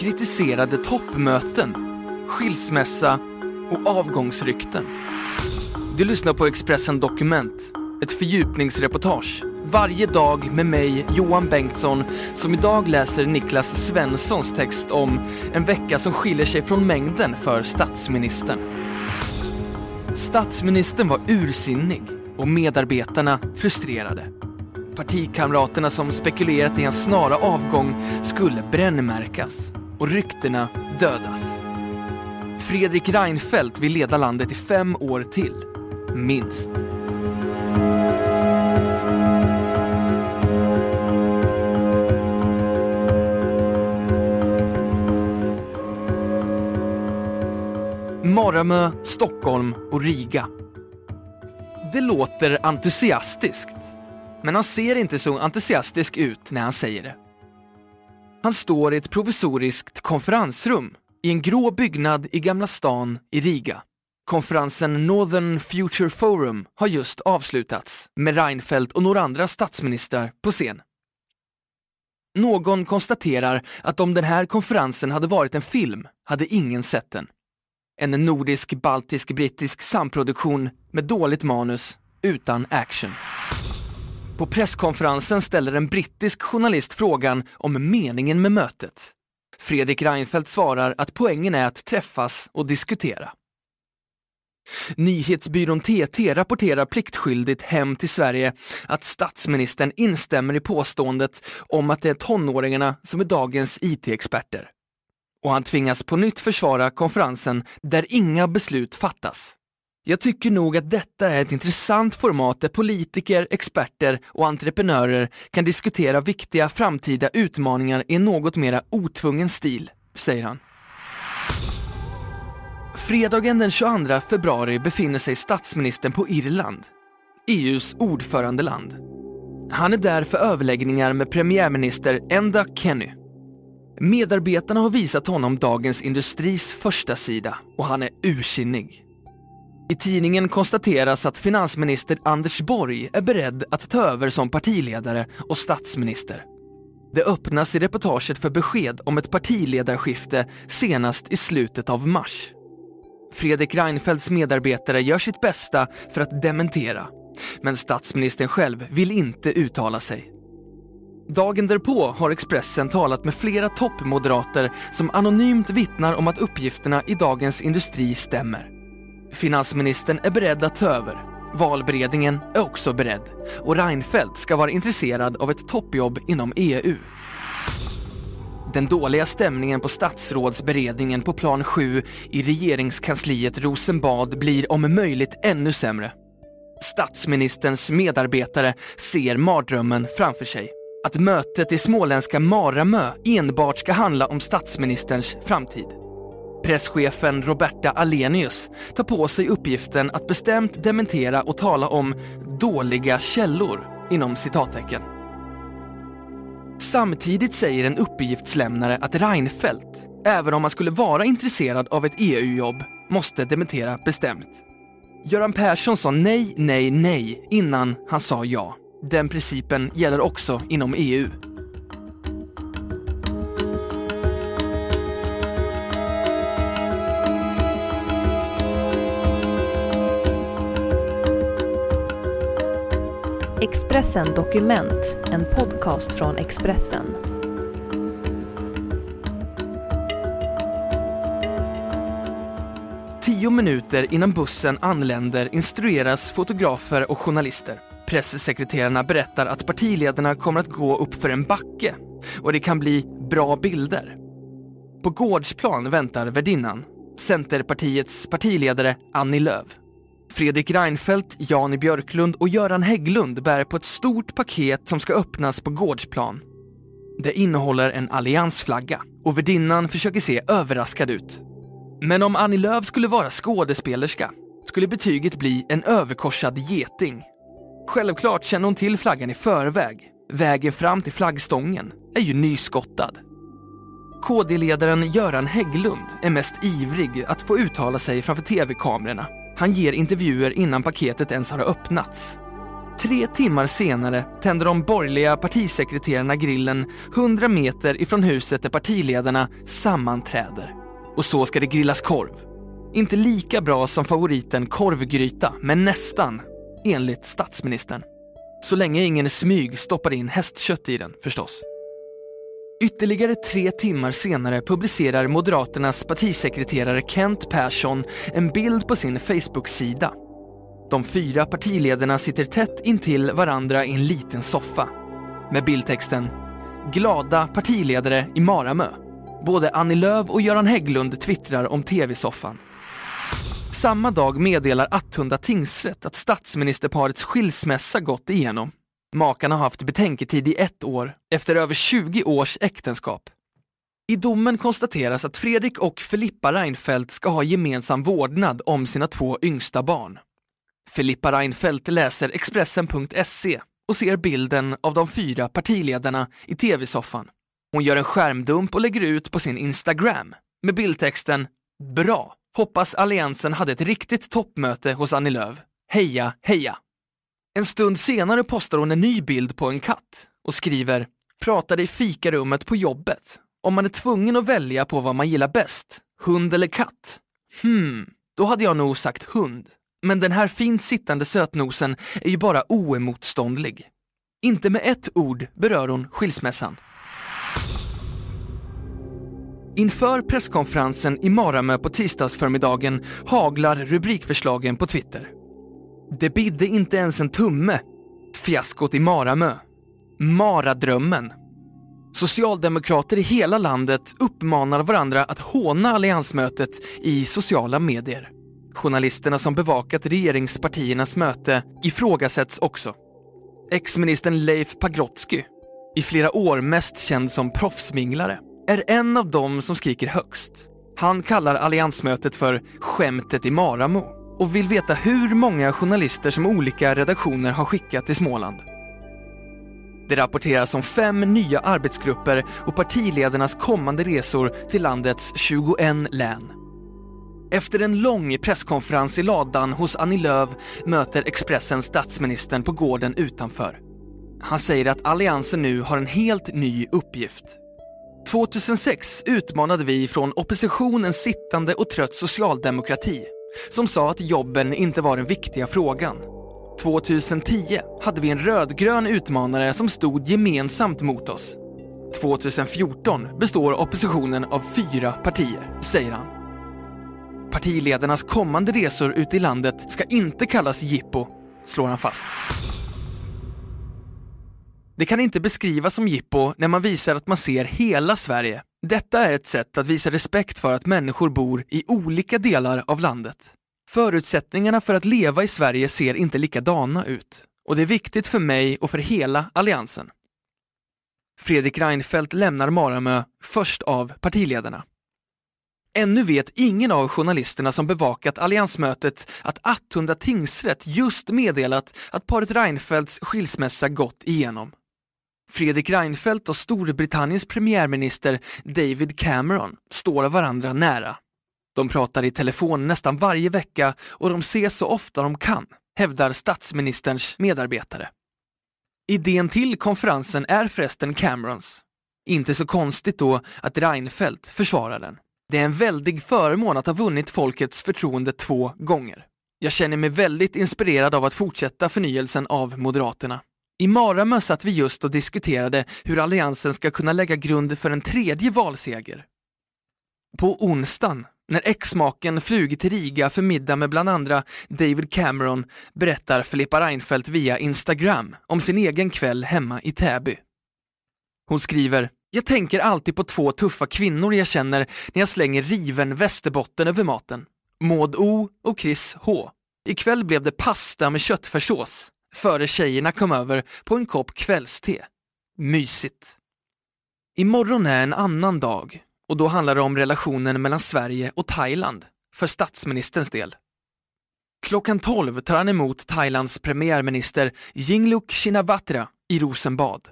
kritiserade toppmöten, skilsmässa och avgångsrykten. Du lyssnar på Expressen Dokument, ett fördjupningsreportage. Varje dag med mig, Johan Bengtsson, som idag läser Niklas Svenssons text om en vecka som skiljer sig från mängden för statsministern. Statsministern var ursinnig och medarbetarna frustrerade. Partikamraterna som spekulerat i hans snara avgång skulle brännmärkas och ryktena dödas. Fredrik Reinfeldt vill leda landet i fem år till. Minst. Maramö, Stockholm och Riga. Det låter entusiastiskt, men han ser inte så entusiastisk ut när han säger det. Han står i ett provisoriskt konferensrum i en grå byggnad i Gamla stan i Riga. Konferensen Northern Future Forum har just avslutats med Reinfeldt och några andra statsministrar på scen. Någon konstaterar att om den här konferensen hade varit en film hade ingen sett den. En nordisk, baltisk, brittisk samproduktion med dåligt manus utan action. På presskonferensen ställer en brittisk journalist frågan om meningen med mötet. Fredrik Reinfeldt svarar att poängen är att träffas och diskutera. Nyhetsbyrån TT rapporterar pliktskyldigt hem till Sverige att statsministern instämmer i påståendet om att det är tonåringarna som är dagens IT-experter. Och han tvingas på nytt försvara konferensen där inga beslut fattas. Jag tycker nog att detta är ett intressant format där politiker, experter och entreprenörer kan diskutera viktiga framtida utmaningar i en något mera otvungen stil, säger han. Fredagen den 22 februari befinner sig statsministern på Irland, EUs ordförandeland. Han är där för överläggningar med premiärminister Enda Kenny. Medarbetarna har visat honom Dagens Industris första sida och han är ursinnig. I tidningen konstateras att finansminister Anders Borg är beredd att ta över som partiledare och statsminister. Det öppnas i reportaget för besked om ett partiledarskifte senast i slutet av mars. Fredrik Reinfeldts medarbetare gör sitt bästa för att dementera, men statsministern själv vill inte uttala sig. Dagen därpå har Expressen talat med flera toppmoderater som anonymt vittnar om att uppgifterna i Dagens Industri stämmer. Finansministern är beredd att ta över. Valberedningen är också beredd och Reinfeldt ska vara intresserad av ett toppjobb inom EU. Den dåliga stämningen på statsrådsberedningen på plan 7 i regeringskansliet Rosenbad blir om möjligt ännu sämre. Statsministerns medarbetare ser mardrömmen framför sig. Att mötet i småländska Maramö enbart ska handla om statsministerns framtid. Presschefen Roberta Alenius tar på sig uppgiften att bestämt dementera och tala om “dåliga källor” inom citattecken. Samtidigt säger en uppgiftslämnare att Reinfeldt, även om han skulle vara intresserad av ett EU-jobb, måste dementera bestämt. Göran Persson sa nej, nej, nej innan han sa ja. Den principen gäller också inom EU. Expressen Dokument, en podcast från Expressen. Tio minuter innan bussen anländer instrueras fotografer och journalister. Pressekreterarna berättar att partiledarna kommer att gå upp för en backe och det kan bli bra bilder. På gårdsplan väntar värdinnan, Centerpartiets partiledare Annie Lööf. Fredrik Reinfeldt, Jani Björklund och Göran Hägglund bär på ett stort paket som ska öppnas på gårdsplan. Det innehåller en alliansflagga och värdinnan försöker se överraskad ut. Men om Annie Lööf skulle vara skådespelerska skulle betyget bli en överkorsad geting. Självklart känner hon till flaggan i förväg. Vägen fram till flaggstången är ju nyskottad. KD-ledaren Göran Hägglund är mest ivrig att få uttala sig framför tv-kamerorna. Han ger intervjuer innan paketet ens har öppnats. Tre timmar senare tänder de borgerliga partisekreterarna grillen 100 meter ifrån huset där partiledarna sammanträder. Och så ska det grillas korv. Inte lika bra som favoriten korvgryta, men nästan, enligt statsministern. Så länge ingen smyg stoppar in hästkött i den förstås. Ytterligare tre timmar senare publicerar Moderaternas partisekreterare Kent Persson en bild på sin Facebook-sida. De fyra partiledarna sitter tätt intill varandra i en liten soffa med bildtexten “Glada partiledare i Maramö”. Både Annie Lööf och Göran Hägglund twittrar om tv-soffan. Samma dag meddelar Attunda tingsrätt att statsministerparets skilsmässa gått igenom. Makarna har haft betänketid i ett år efter över 20 års äktenskap. I domen konstateras att Fredrik och Filippa Reinfeldt ska ha gemensam vårdnad om sina två yngsta barn. Filippa Reinfeldt läser Expressen.se och ser bilden av de fyra partiledarna i tv-soffan. Hon gör en skärmdump och lägger ut på sin Instagram med bildtexten “Bra! Hoppas Alliansen hade ett riktigt toppmöte hos Annie Lööf. Heja, heja!” En stund senare postar hon en ny bild på en katt och skriver “Pratade i fikarummet på jobbet. Om man är tvungen att välja på vad man gillar bäst, hund eller katt? Hmm, då hade jag nog sagt hund. Men den här fint sittande sötnosen är ju bara oemotståndlig. Inte med ett ord berör hon skilsmässan. Inför presskonferensen i Maramö på tisdagsförmiddagen haglar rubrikförslagen på Twitter. Det bidde inte ens en tumme. Fiaskot i Maramö. Maradrömmen. Socialdemokrater i hela landet uppmanar varandra att håna alliansmötet i sociala medier. Journalisterna som bevakat regeringspartiernas möte ifrågasätts också. Ex-ministern Leif Pagrotsky, i flera år mest känd som proffsminglare, är en av dem som skriker högst. Han kallar alliansmötet för “skämtet i Maramo” och vill veta hur många journalister som olika redaktioner har skickat till Småland. Det rapporteras om fem nya arbetsgrupper och partiledarnas kommande resor till landets 21 län. Efter en lång presskonferens i ladan hos Annie Lööf möter Expressen statsministern på gården utanför. Han säger att Alliansen nu har en helt ny uppgift. 2006 utmanade vi från oppositionen sittande och trött socialdemokrati som sa att jobben inte var den viktiga frågan. 2010 hade vi en rödgrön utmanare som stod gemensamt mot oss. 2014 består oppositionen av fyra partier, säger han. Partiledarnas kommande resor ut i landet ska inte kallas jippo, slår han fast. Det kan inte beskrivas som jippo när man visar att man ser hela Sverige. Detta är ett sätt att visa respekt för att människor bor i olika delar av landet. Förutsättningarna för att leva i Sverige ser inte likadana ut och det är viktigt för mig och för hela Alliansen. Fredrik Reinfeldt lämnar Maramö först av partiledarna. Ännu vet ingen av journalisterna som bevakat alliansmötet att Attunda tingsrätt just meddelat att paret Reinfeldts skilsmässa gått igenom. Fredrik Reinfeldt och Storbritanniens premiärminister David Cameron står varandra nära. De pratar i telefon nästan varje vecka och de ses så ofta de kan, hävdar statsministerns medarbetare. Idén till konferensen är förresten Camerons. Inte så konstigt då att Reinfeldt försvarar den. Det är en väldig förmån att ha vunnit folkets förtroende två gånger. Jag känner mig väldigt inspirerad av att fortsätta förnyelsen av Moderaterna. I Maramö satt vi just och diskuterade hur Alliansen ska kunna lägga grund för en tredje valseger. På onsdagen, när exmaken flugit till Riga för middag med bland andra David Cameron, berättar Filippa Reinfeldt via Instagram om sin egen kväll hemma i Täby. Hon skriver jag tänker alltid på två tuffa kvinnor jag känner när jag slänger riven Västerbotten över maten. Maud O och Chris H. Ikväll blev det pasta med köttfärssås före tjejerna kom över på en kopp kvällste. Mysigt. Imorgon är en annan dag och då handlar det om relationen mellan Sverige och Thailand för statsministerns del. Klockan 12 tar han emot Thailands premiärminister Yingluck Shinawatra i Rosenbad.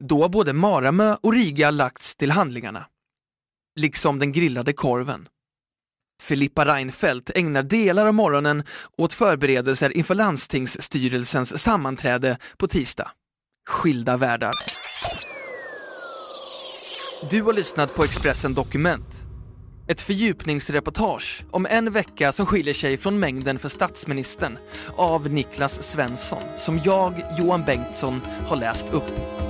Då har både Maramö och Riga lagts till handlingarna. Liksom den grillade korven. Filippa Reinfeldt ägnar delar av morgonen åt förberedelser inför landstingsstyrelsens sammanträde på tisdag. Skilda världar. Du har lyssnat på Expressen Dokument. Ett fördjupningsreportage om en vecka som skiljer sig från mängden för statsministern av Niklas Svensson som jag, Johan Bengtsson, har läst upp.